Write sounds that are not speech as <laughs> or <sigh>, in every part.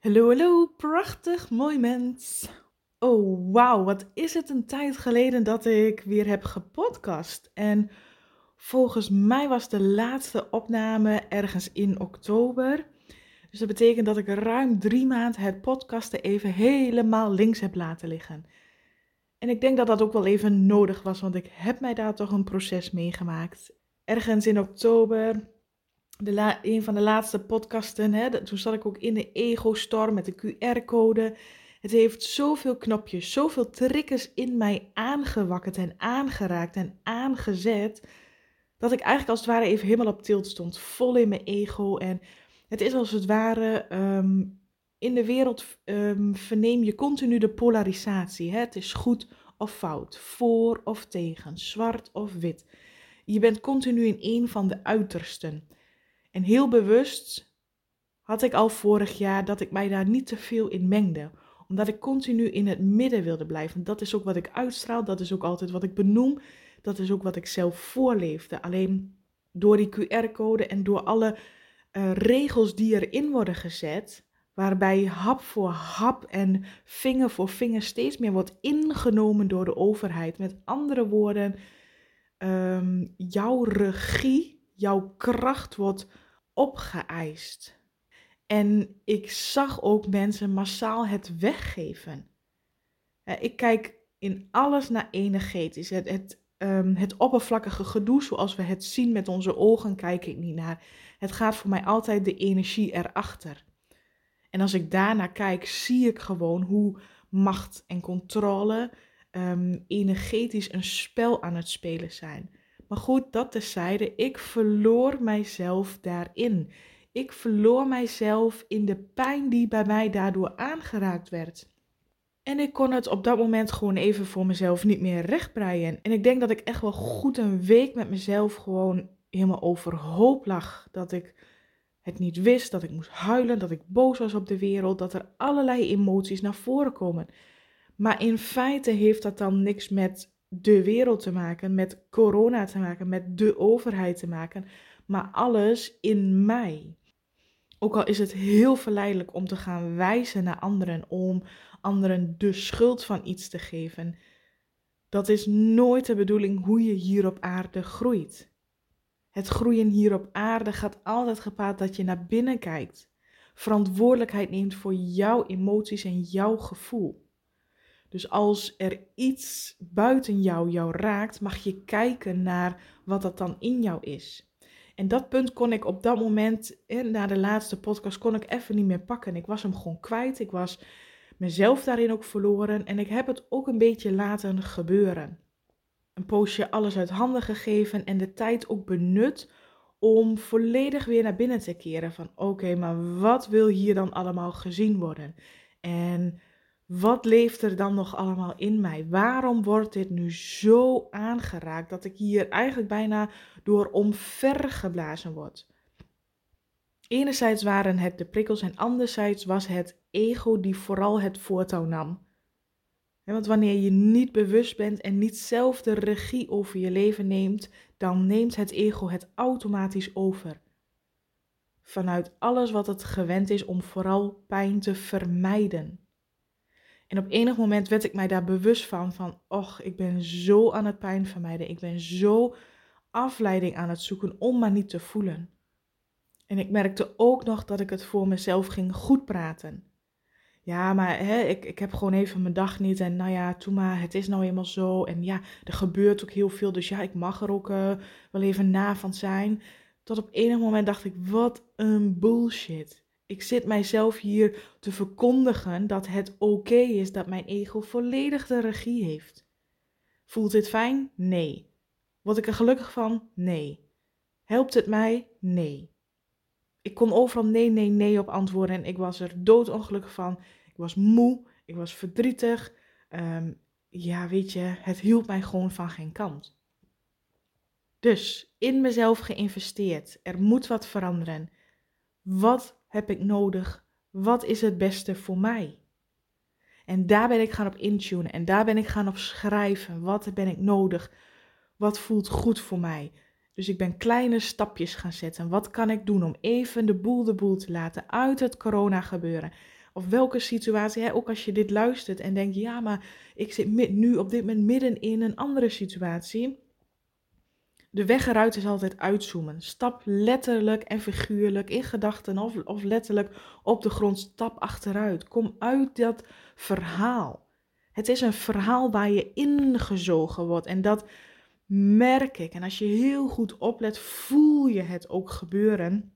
Hallo, hallo, prachtig mooi mens. Oh, wauw, wat is het een tijd geleden dat ik weer heb gepodcast. En volgens mij was de laatste opname ergens in oktober. Dus dat betekent dat ik ruim drie maanden het podcasten even helemaal links heb laten liggen. En ik denk dat dat ook wel even nodig was, want ik heb mij daar toch een proces meegemaakt. Ergens in oktober de een van de laatste podcasten, hè, toen zat ik ook in de ego-storm met de QR-code. Het heeft zoveel knopjes, zoveel triggers in mij aangewakkerd en aangeraakt en aangezet, dat ik eigenlijk als het ware even helemaal op tilt stond, vol in mijn ego. En het is als het ware, ehm, in de wereld um, verneem je continu de polarisatie. Hè? Het is goed of fout, voor of tegen, zwart of wit. Je bent continu in een van de uitersten. En heel bewust had ik al vorig jaar dat ik mij daar niet te veel in mengde. Omdat ik continu in het midden wilde blijven. Dat is ook wat ik uitstraal, dat is ook altijd wat ik benoem. Dat is ook wat ik zelf voorleefde. Alleen door die QR-code en door alle uh, regels die erin worden gezet, waarbij hap voor hap en vinger voor vinger steeds meer wordt ingenomen door de overheid. Met andere woorden, um, jouw regie jouw kracht wordt opgeëist. En ik zag ook mensen massaal het weggeven. Ik kijk in alles naar energetisch. Het, het, um, het oppervlakkige gedoe zoals we het zien met onze ogen, kijk ik niet naar. Het gaat voor mij altijd de energie erachter. En als ik daarnaar kijk, zie ik gewoon hoe macht en controle um, energetisch een spel aan het spelen zijn. Maar goed, dat tezijde, ik verloor mijzelf daarin. Ik verloor mijzelf in de pijn die bij mij daardoor aangeraakt werd. En ik kon het op dat moment gewoon even voor mezelf niet meer rechtbreien. En ik denk dat ik echt wel goed een week met mezelf gewoon helemaal overhoop lag. Dat ik het niet wist, dat ik moest huilen, dat ik boos was op de wereld, dat er allerlei emoties naar voren komen. Maar in feite heeft dat dan niks met de wereld te maken, met corona te maken, met de overheid te maken, maar alles in mij. Ook al is het heel verleidelijk om te gaan wijzen naar anderen, om anderen de schuld van iets te geven, dat is nooit de bedoeling hoe je hier op aarde groeit. Het groeien hier op aarde gaat altijd gepaard dat je naar binnen kijkt, verantwoordelijkheid neemt voor jouw emoties en jouw gevoel. Dus als er iets buiten jou jou raakt, mag je kijken naar wat dat dan in jou is. En dat punt kon ik op dat moment, na de laatste podcast, kon ik even niet meer pakken. Ik was hem gewoon kwijt. Ik was mezelf daarin ook verloren. En ik heb het ook een beetje laten gebeuren. Een poosje alles uit handen gegeven en de tijd ook benut om volledig weer naar binnen te keren. Van oké, maar wat wil hier dan allemaal gezien worden? En wat leeft er dan nog allemaal in mij? Waarom wordt dit nu zo aangeraakt dat ik hier eigenlijk bijna door omvergeblazen word? Enerzijds waren het de prikkels en anderzijds was het ego die vooral het voortouw nam. Want wanneer je niet bewust bent en niet zelf de regie over je leven neemt, dan neemt het ego het automatisch over. Vanuit alles wat het gewend is om vooral pijn te vermijden. En op enig moment werd ik mij daar bewust van, van, och, ik ben zo aan het pijn vermijden. Ik ben zo afleiding aan het zoeken om maar niet te voelen. En ik merkte ook nog dat ik het voor mezelf ging goed praten. Ja, maar hè, ik, ik heb gewoon even mijn dag niet. En nou ja, het is nou eenmaal zo. En ja, er gebeurt ook heel veel. Dus ja, ik mag er ook uh, wel even na van zijn. Tot op enig moment dacht ik, wat een bullshit. Ik zit mijzelf hier te verkondigen dat het oké is dat mijn ego volledig de regie heeft. Voelt dit fijn? Nee. Word ik er gelukkig van? Nee. Helpt het mij? Nee. Ik kon overal nee, nee, nee op antwoorden en ik was er doodongelukkig van. Ik was moe, ik was verdrietig. Um, ja, weet je, het hielp mij gewoon van geen kant. Dus in mezelf geïnvesteerd. Er moet wat veranderen. Wat heb ik nodig? Wat is het beste voor mij? En daar ben ik gaan op intunen en daar ben ik gaan op schrijven. Wat ben ik nodig? Wat voelt goed voor mij? Dus ik ben kleine stapjes gaan zetten. Wat kan ik doen om even de boel de boel te laten uit het corona gebeuren? of welke situatie, hè, ook als je dit luistert en denkt, ja, maar ik zit nu op dit moment midden in een andere situatie. De weg eruit is altijd uitzoomen. Stap letterlijk en figuurlijk in gedachten of, of letterlijk op de grond, stap achteruit. Kom uit dat verhaal. Het is een verhaal waar je ingezogen wordt en dat merk ik. En als je heel goed oplet, voel je het ook gebeuren.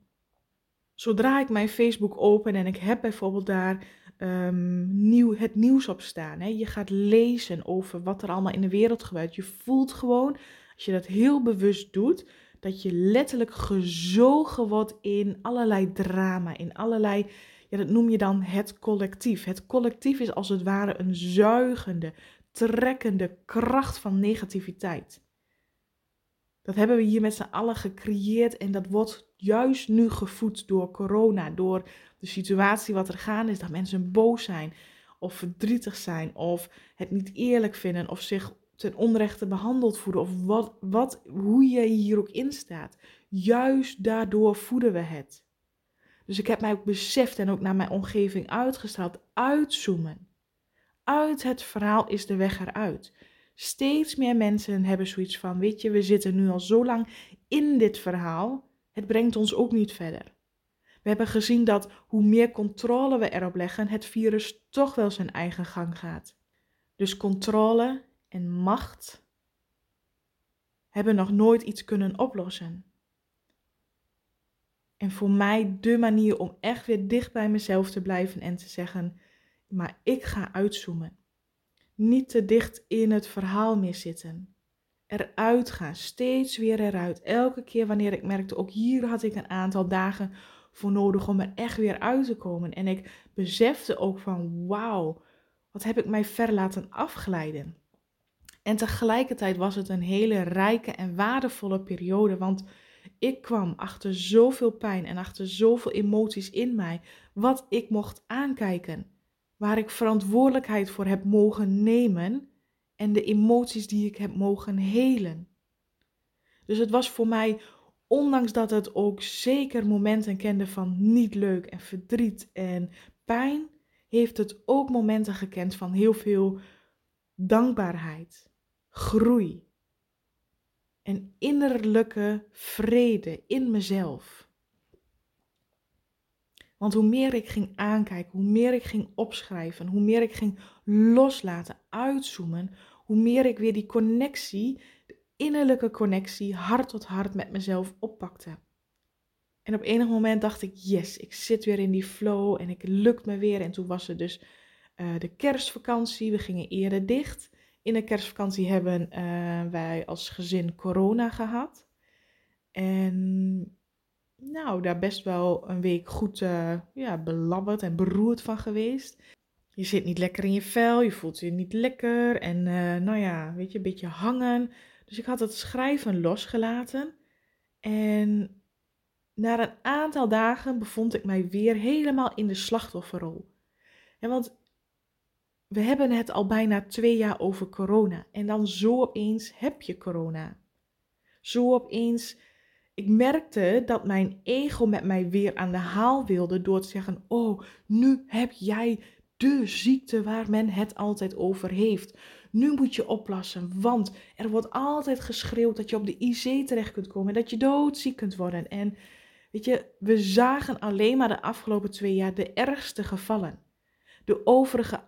Zodra ik mijn Facebook open en ik heb bijvoorbeeld daar um, nieuw, het nieuws op staan. Hè? Je gaat lezen over wat er allemaal in de wereld gebeurt. Je voelt gewoon, als je dat heel bewust doet, dat je letterlijk gezogen wordt in allerlei drama, in allerlei, ja, dat noem je dan het collectief. Het collectief is als het ware een zuigende, trekkende kracht van negativiteit. Dat hebben we hier met z'n allen gecreëerd en dat wordt juist nu gevoed door corona, door de situatie wat er gaande is, dat mensen boos zijn of verdrietig zijn of het niet eerlijk vinden of zich ten onrechte behandeld voelen of wat, wat, hoe je hier ook in staat. Juist daardoor voeden we het. Dus ik heb mij ook beseft en ook naar mijn omgeving uitgestraald, uitzoomen. Uit het verhaal is de weg eruit. Steeds meer mensen hebben zoiets van, weet je, we zitten nu al zo lang in dit verhaal, het brengt ons ook niet verder. We hebben gezien dat hoe meer controle we erop leggen, het virus toch wel zijn eigen gang gaat. Dus controle en macht hebben nog nooit iets kunnen oplossen. En voor mij de manier om echt weer dicht bij mezelf te blijven en te zeggen, maar ik ga uitzoomen. Niet te dicht in het verhaal meer zitten. Eruit gaan, steeds weer eruit. Elke keer wanneer ik merkte, ook hier had ik een aantal dagen voor nodig om er echt weer uit te komen. En ik besefte ook van, wauw, wat heb ik mij ver laten afglijden. En tegelijkertijd was het een hele rijke en waardevolle periode, want ik kwam achter zoveel pijn en achter zoveel emoties in mij, wat ik mocht aankijken waar ik verantwoordelijkheid voor heb mogen nemen en de emoties die ik heb mogen helen. Dus het was voor mij, ondanks dat het ook zeker momenten kende van niet leuk en verdriet en pijn, heeft het ook momenten gekend van heel veel dankbaarheid, groei en innerlijke vrede in mezelf. Want hoe meer ik ging aankijken, hoe meer ik ging opschrijven, hoe meer ik ging loslaten, uitzoomen, hoe meer ik weer die connectie, de innerlijke connectie, hart tot hart met mezelf oppakte. En op enig moment dacht ik, yes, ik zit weer in die flow en ik lukt me weer. En toen was het dus uh, de kerstvakantie, we gingen eerder dicht. In de kerstvakantie hebben uh, wij als gezin corona gehad. En nou, daar best wel een week goed uh, ja, belabberd en beroerd van geweest. Je zit niet lekker in je vel, je voelt je niet lekker en uh, nou ja, weet je, een beetje hangen. Dus ik had het schrijven losgelaten. En na een aantal dagen bevond ik mij weer helemaal in de slachtofferrol. Ja, want we hebben het al bijna twee jaar over corona. En dan zo opeens heb je corona. Zo opeens ik merkte dat mijn ego met mij weer aan de haal wilde door te zeggen: Oh, nu heb jij de ziekte waar men het altijd over heeft. Nu moet je oppassen, want er wordt altijd geschreeuwd dat je op de IC terecht kunt komen en dat je doodziek kunt worden. En weet je, we zagen alleen maar de afgelopen twee jaar de ergste gevallen. De overige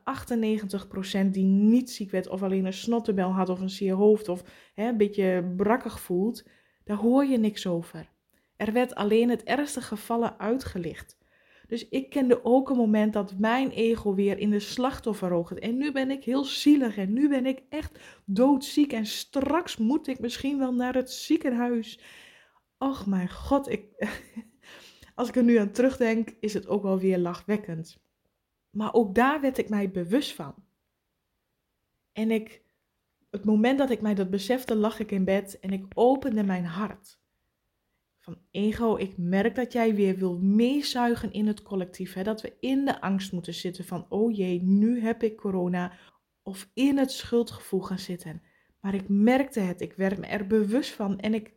98% die niet ziek werd of alleen een snottenbel had of een zeer hoofd of hè, een beetje brakkig voelt, daar hoor je niks over. Er werd alleen het ergste gevallen uitgelicht. Dus ik kende ook een moment dat mijn ego weer in de slachtofferrol gaat. En nu ben ik heel zielig en nu ben ik echt doodziek en straks moet ik misschien wel naar het ziekenhuis. Och mijn god, ik, <laughs> als ik er nu aan terugdenk, is het ook wel weer lachwekkend. Maar ook daar werd ik mij bewust van. En ik het moment dat ik mij dat besefte, lag ik in bed en ik opende mijn hart. Van ego, ik merk dat jij weer wil meezuigen in het collectief. Hè? Dat we in de angst moeten zitten van, oh jee, nu heb ik corona. Of in het schuldgevoel gaan zitten. Maar ik merkte het, ik werd me er bewust van en ik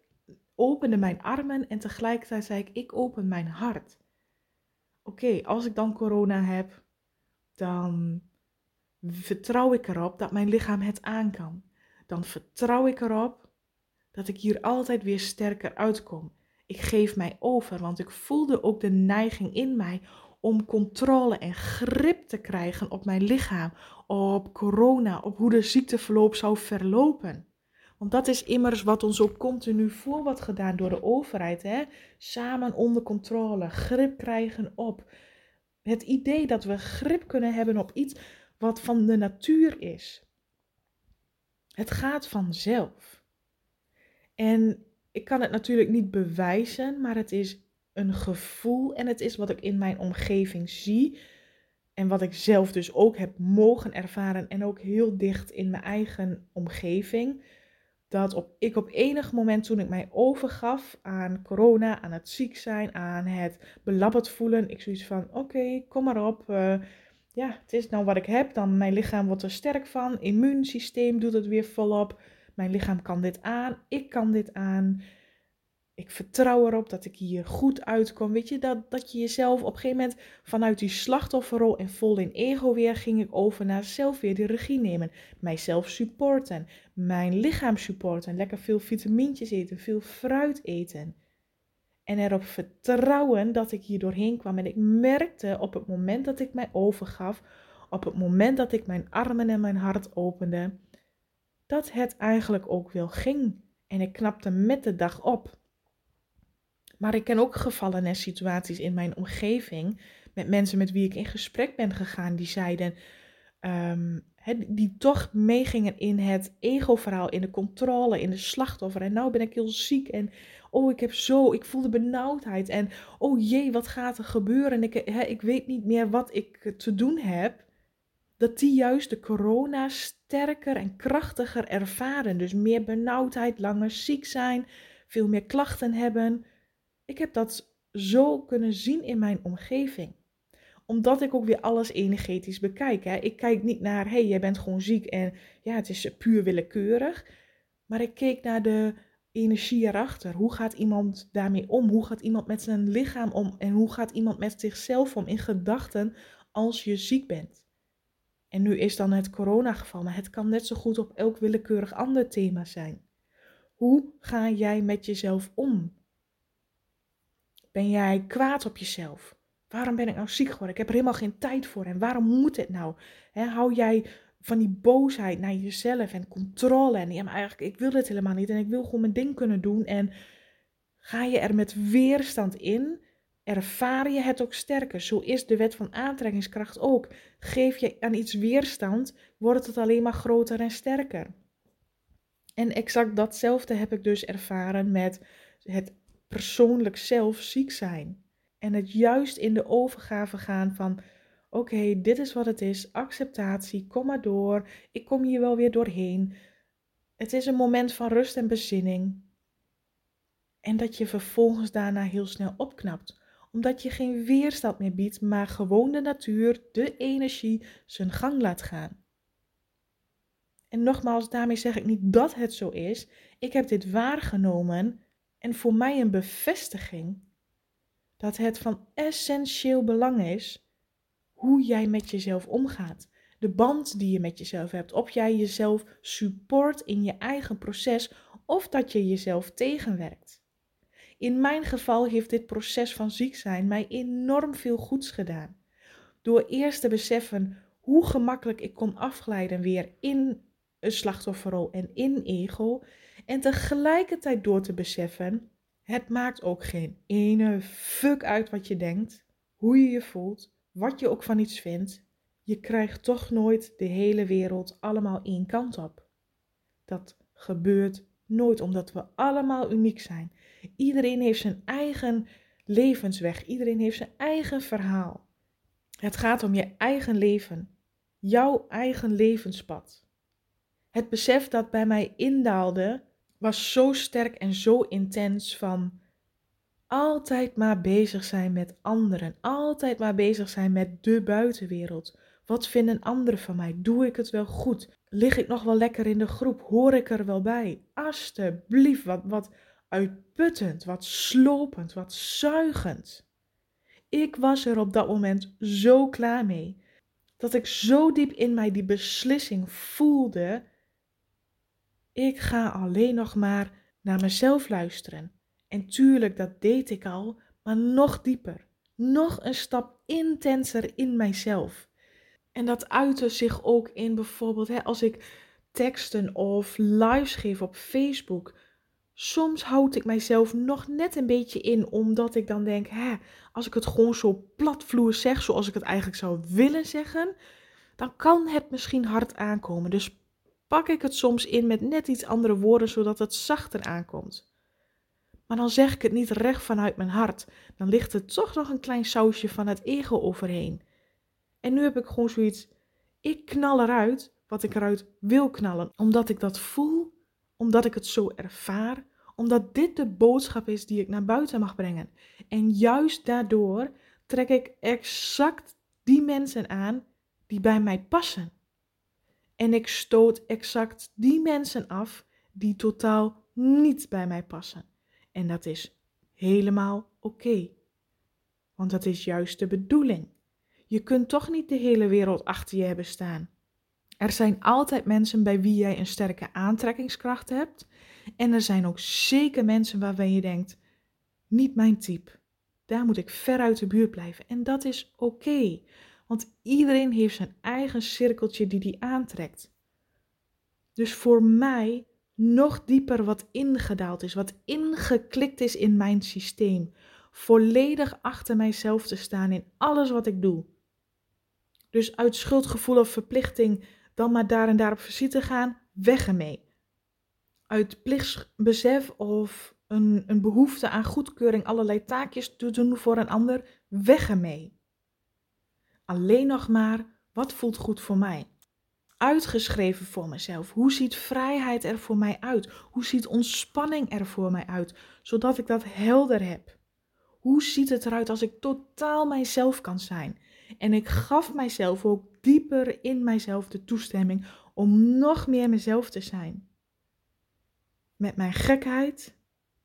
opende mijn armen en tegelijkertijd zei ik, ik open mijn hart. Oké, als ik dan corona heb, dan vertrouw ik erop dat mijn lichaam het aan kan. Dan vertrouw ik erop dat ik hier altijd weer sterker uitkom. Ik geef mij over, want ik voelde ook de neiging in mij om controle en grip te krijgen op mijn lichaam, op corona, op hoe de ziekteverloop zou verlopen. Want dat is immers wat ons ook continu voor wordt gedaan door de overheid. Hè? Samen onder controle, grip krijgen op. Het idee dat we grip kunnen hebben op iets wat van de natuur is. Het gaat vanzelf. En ik kan het natuurlijk niet bewijzen, maar het is een gevoel en het is wat ik in mijn omgeving zie. En wat ik zelf dus ook heb mogen ervaren en ook heel dicht in mijn eigen omgeving. Dat op, ik op enig moment toen ik mij overgaf aan corona, aan het ziek zijn, aan het belabberd voelen. Ik zoiets van, oké, kom maar op. Uh, ja, het is nou wat ik heb. Dan mijn lichaam wordt er sterk van. Immuunsysteem doet het weer volop. Mijn lichaam kan dit aan. Ik kan dit aan. Ik vertrouw erop dat ik hier goed uitkom. Weet je, dat, dat je jezelf op een gegeven moment vanuit die slachtofferrol en vol in ego weer ging ik over naar zelf weer de regie nemen. Mijzelf supporten. Mijn lichaam supporten. Lekker veel vitamintjes eten. Veel fruit eten. En erop vertrouwen dat ik hier doorheen kwam. En ik merkte op het moment dat ik mij overgaf, op het moment dat ik mijn armen en mijn hart opende, dat het eigenlijk ook wel ging. En ik knapte met de dag op. Maar ik ken ook gevallen en situaties in mijn omgeving met mensen met wie ik in gesprek ben gegaan, die zeiden, um, die toch meegingen in het ego-verhaal, in de controle, in de slachtoffer. En nou ben ik heel ziek en oh, ik heb zo, ik voel de benauwdheid. En oh jee, wat gaat er gebeuren? Ik, ik weet niet meer wat ik te doen heb. Dat die juist de corona sterker en krachtiger ervaren. Dus meer benauwdheid, langer ziek zijn, veel meer klachten hebben. Ik heb dat zo kunnen zien in mijn omgeving omdat ik ook weer alles energetisch bekijk. Hè. Ik kijk niet naar, hé, hey, jij bent gewoon ziek en ja, het is puur willekeurig. Maar ik keek naar de energie erachter. Hoe gaat iemand daarmee om? Hoe gaat iemand met zijn lichaam om? En hoe gaat iemand met zichzelf om in gedachten als je ziek bent? En nu is dan het coronageval, maar het kan net zo goed op elk willekeurig ander thema zijn. Hoe ga jij met jezelf om? Ben jij kwaad op jezelf? Waarom ben ik nou ziek geworden? Ik heb er helemaal geen tijd voor. En waarom moet het nou? hou jij van die boosheid naar jezelf en controle. En ja, maar eigenlijk, ik wil dit helemaal niet. En ik wil gewoon mijn ding kunnen doen. En ga je er met weerstand in, ervaar je het ook sterker. Zo is de wet van aantrekkingskracht ook. Geef je aan iets weerstand, wordt het alleen maar groter en sterker. En exact datzelfde heb ik dus ervaren met het persoonlijk zelf ziek zijn. En het juist in de overgave gaan van: oké, dit is wat het is, acceptatie, kom maar door, ik kom hier wel weer doorheen. Het is een moment van rust en bezinning. En dat je vervolgens daarna heel snel opknapt, omdat je geen weerstand meer biedt, maar gewoon de natuur, de energie, zijn gang laat gaan. En nogmaals, daarmee zeg ik niet dat het zo is. Ik heb dit waargenomen en voor mij een bevestiging dat het van essentieel belang is hoe jij met jezelf omgaat. De band die je met jezelf hebt. Of jij jezelf support in je eigen proces of dat je jezelf tegenwerkt. In mijn geval heeft dit proces van ziek zijn mij enorm veel goeds gedaan. Door eerst te beseffen hoe gemakkelijk ik kon afglijden weer in een slachtofferrol en in ego. En tegelijkertijd door te beseffen het maakt ook geen ene fuck uit wat je denkt, hoe je je voelt, wat je ook van iets vindt. Je krijgt toch nooit de hele wereld allemaal één kant op. Dat gebeurt nooit omdat we allemaal uniek zijn. Iedereen heeft zijn eigen levensweg, iedereen heeft zijn eigen verhaal. Het gaat om je eigen leven, jouw eigen levenspad. Het besef dat bij mij indaalde was zo sterk en zo intens van altijd maar bezig zijn met anderen, altijd maar bezig zijn met de buitenwereld. Wat vinden anderen van mij? Doe ik het wel goed? Lig ik nog wel lekker in de groep? Hoor ik er wel bij? Alsjeblieft, wat, wat uitputtend, wat slopend, wat zuigend. Ik was er op dat moment zo klaar mee. Dat ik zo diep in mij die beslissing voelde. Ik ga alleen nog maar naar mezelf luisteren. En tuurlijk, dat deed ik al, maar nog dieper. Nog een stap intenser in mijzelf. En dat uitte zich ook in bijvoorbeeld hè, als ik teksten of lives geef op Facebook. Soms houd ik mijzelf nog net een beetje in, omdat ik dan denk, hè, als ik het gewoon zo platvloer zeg, zoals ik het eigenlijk zou willen zeggen, dan kan het misschien hard aankomen. Dus pak ik het soms in met net iets andere woorden, zodat het zachter aankomt. Maar dan zeg ik het niet recht vanuit mijn hart. Dan ligt er toch nog een klein sausje van het ego overheen. En nu heb ik gewoon zoiets, ik knal eruit wat ik eruit wil knallen, omdat ik dat voel, omdat ik het zo ervaar, omdat dit de boodschap is die ik naar buiten mag brengen. En juist daardoor trek ik exact die mensen aan die bij mij passen. En ik stoot exact die mensen af die totaal niet bij mij passen. En dat is helemaal oké. Want dat is juist de bedoeling. Je kunt toch niet de hele wereld achter je hebben staan. Er zijn altijd mensen bij wie jij een sterke aantrekkingskracht hebt. En er zijn ook zeker mensen waarvan je denkt: niet mijn type. Daar moet ik ver uit de buurt blijven. En dat is oké. Want iedereen heeft zijn eigen cirkeltje die die aantrekt. Dus voor mij nog dieper wat ingedaald is, wat ingeklikt is in mijn systeem. Volledig achter mijzelf te staan in alles wat ik doe. Dus uit schuldgevoel of verplichting dan maar daar en daar op visite gaan, weg ermee. Uit plichtsbesef of een, een behoefte aan goedkeuring allerlei taakjes te doen voor een ander, weg ermee. Alleen nog maar, wat voelt goed voor mij? Uitgeschreven voor mezelf. Hoe ziet vrijheid er voor mij uit? Hoe ziet ontspanning er voor mij uit? Zodat ik dat helder heb. Hoe ziet het eruit als ik totaal mijzelf kan zijn? En ik gaf mijzelf ook dieper in mijzelf de toestemming om nog meer mezelf te zijn. Met mijn gekheid,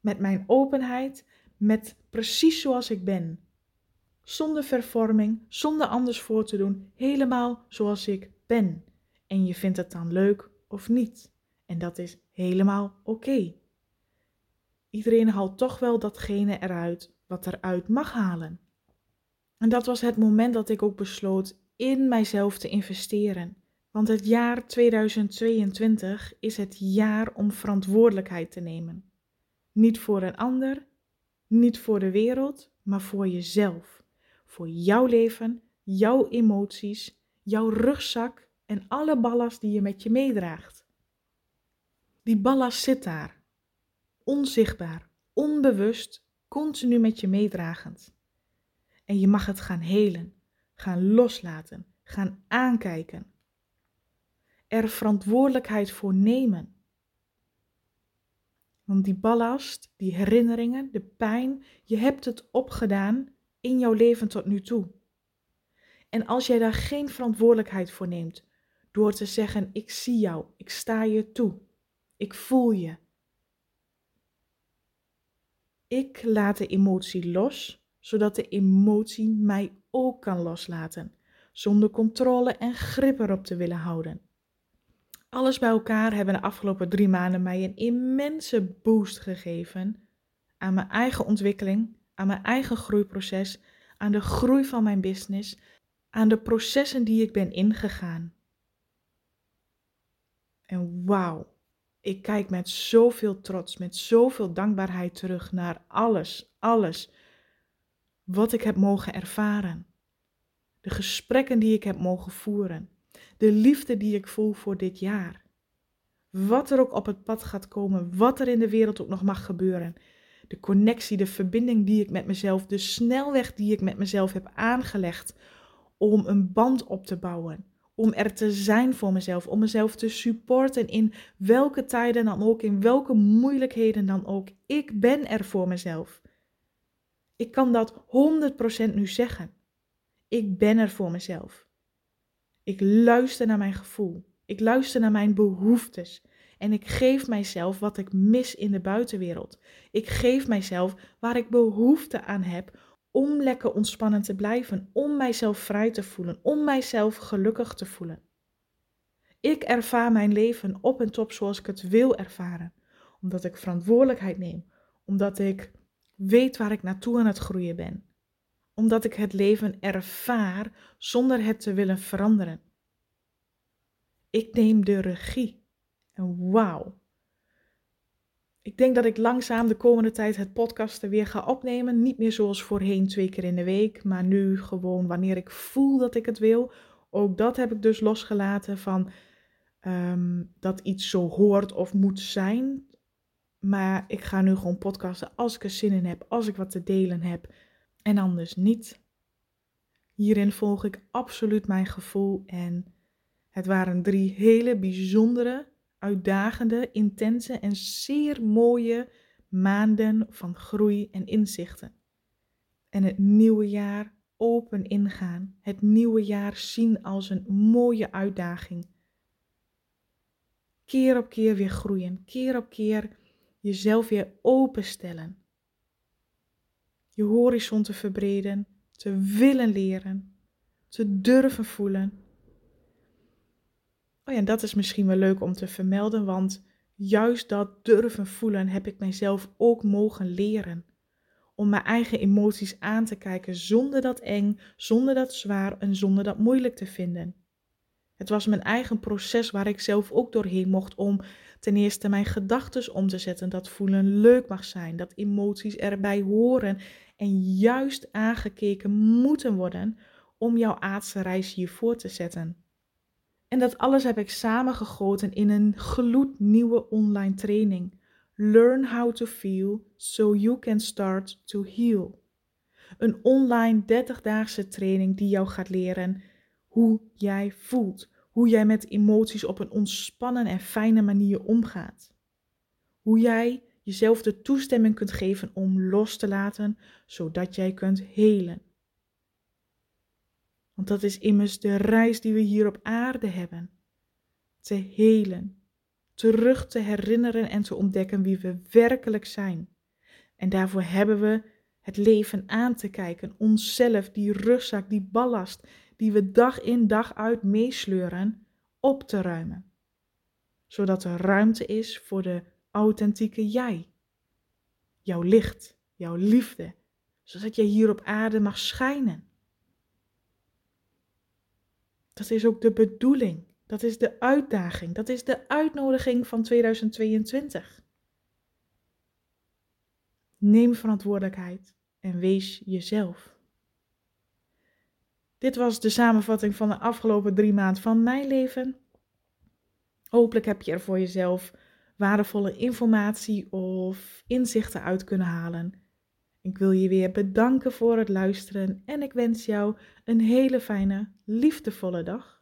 met mijn openheid, met precies zoals ik ben. Zonder vervorming, zonder anders voor te doen, helemaal zoals ik ben. En je vindt het dan leuk of niet. En dat is helemaal oké. Iedereen haalt toch wel datgene eruit wat eruit mag halen. En dat was het moment dat ik ook besloot in mijzelf te investeren. Want het jaar 2022 is het jaar om verantwoordelijkheid te nemen. Niet voor een ander, niet voor de wereld, maar voor jezelf. Voor jouw leven, jouw emoties, jouw rugzak en alle ballast die je met je meedraagt. Die ballast zit daar, onzichtbaar, onbewust, continu met je meedragend. En je mag het gaan helen, gaan loslaten, gaan aankijken. Er verantwoordelijkheid voor nemen. Want die ballast, die herinneringen, de pijn, je hebt het opgedaan in jouw leven tot nu toe. En als jij daar geen verantwoordelijkheid voor neemt, door te zeggen: Ik zie jou, ik sta je toe, ik voel je. Ik laat de emotie los zodat de emotie mij ook kan loslaten, zonder controle en grip erop te willen houden. Alles bij elkaar hebben de afgelopen drie maanden mij een immense boost gegeven aan mijn eigen ontwikkeling, aan mijn eigen groeiproces, aan de groei van mijn business, aan de processen die ik ben ingegaan. En wauw, ik kijk met zoveel trots, met zoveel dankbaarheid terug naar alles, alles wat ik heb mogen ervaren. De gesprekken die ik heb mogen voeren. De liefde die ik voel voor dit jaar. Wat er ook op het pad gaat komen, wat er in de wereld ook nog mag gebeuren. De connectie, de verbinding die ik met mezelf, de snelweg die ik met mezelf heb aangelegd om een band op te bouwen. Om er te zijn voor mezelf, om mezelf te supporten in welke tijden dan ook, in welke moeilijkheden dan ook. Ik ben er voor mezelf. Ik kan dat 100% nu zeggen. Ik ben er voor mezelf. Ik luister naar mijn gevoel. Ik luister naar mijn behoeftes. En ik geef mijzelf wat ik mis in de buitenwereld. Ik geef mijzelf waar ik behoefte aan heb om lekker ontspannen te blijven, om mijzelf vrij te voelen, om mijzelf gelukkig te voelen. Ik ervaar mijn leven op en top zoals ik het wil ervaren, omdat ik verantwoordelijkheid neem, omdat ik weet waar ik naartoe aan het groeien ben, omdat ik het leven ervaar zonder het te willen veranderen. Ik neem de regie. En wauw. Ik denk dat ik langzaam de komende tijd het podcasten weer ga opnemen. Niet meer zoals voorheen twee keer in de week, maar nu gewoon wanneer ik voel dat ik het wil. Ook dat heb ik dus losgelaten van Ehm, dat iets zo hoort of moet zijn. Maar ik ga nu gewoon podcasten als ik er zin in heb, als ik wat te delen heb en anders niet. Hierin volg ik absoluut mijn gevoel en het waren drie hele bijzondere, uitdagende, intense en zeer mooie maanden van groei en inzichten. En het nieuwe jaar open ingaan, het nieuwe jaar zien als een mooie uitdaging keer op keer weer groeien, keer op keer jezelf weer openstellen. Je horizon te verbreden, te willen leren, te durven voelen. Oh ja, dat is misschien wel leuk om te vermelden, want juist dat durven voelen heb ik mijzelf ook mogen leren. Om mijn eigen emoties aan te kijken zonder dat eng, zonder dat zwaar en zonder dat moeilijk te vinden. Het was mijn eigen proces waar ik zelf ook doorheen mocht om ten eerste mijn gedachten om te zetten. Dat voelen leuk mag zijn, dat emoties erbij horen en juist aangekeken moeten worden om jouw aardse reis hier voor te zetten. En dat alles heb ik samengegoten in een gloednieuwe online training. Learn how to feel so you can start to heal. Een online 30-daagse training die jou gaat leren hoe jij voelt, hoe jij met emoties op een ontspannen en fijne manier omgaat. Hoe jij jezelf de toestemming kunt geven om los te laten, zodat jij kunt helen. Want dat is immers de reis die we hier op aarde hebben. Te helen, terug te herinneren en te ontdekken wie we werkelijk zijn. En daarvoor hebben we het leven aan te kijken, onszelf, die rugzak, die ballast, die we dag in dag uit meesleuren, op te ruimen. Zodat er ruimte is voor de authentieke jij. Jouw licht, jouw liefde, zodat jij hier op aarde mag schijnen. Dat is ook de bedoeling. Dat is de uitdaging. Dat is de uitnodiging van 2022. Neem verantwoordelijkheid en wees jezelf. Dit was de samenvatting van de afgelopen drie maanden van mijn leven. Hopelijk heb je er voor jezelf waardevolle informatie of inzichten uit kunnen halen. Ik wil je weer bedanken voor het luisteren en ik wens jou een hele fijne, liefdevolle dag.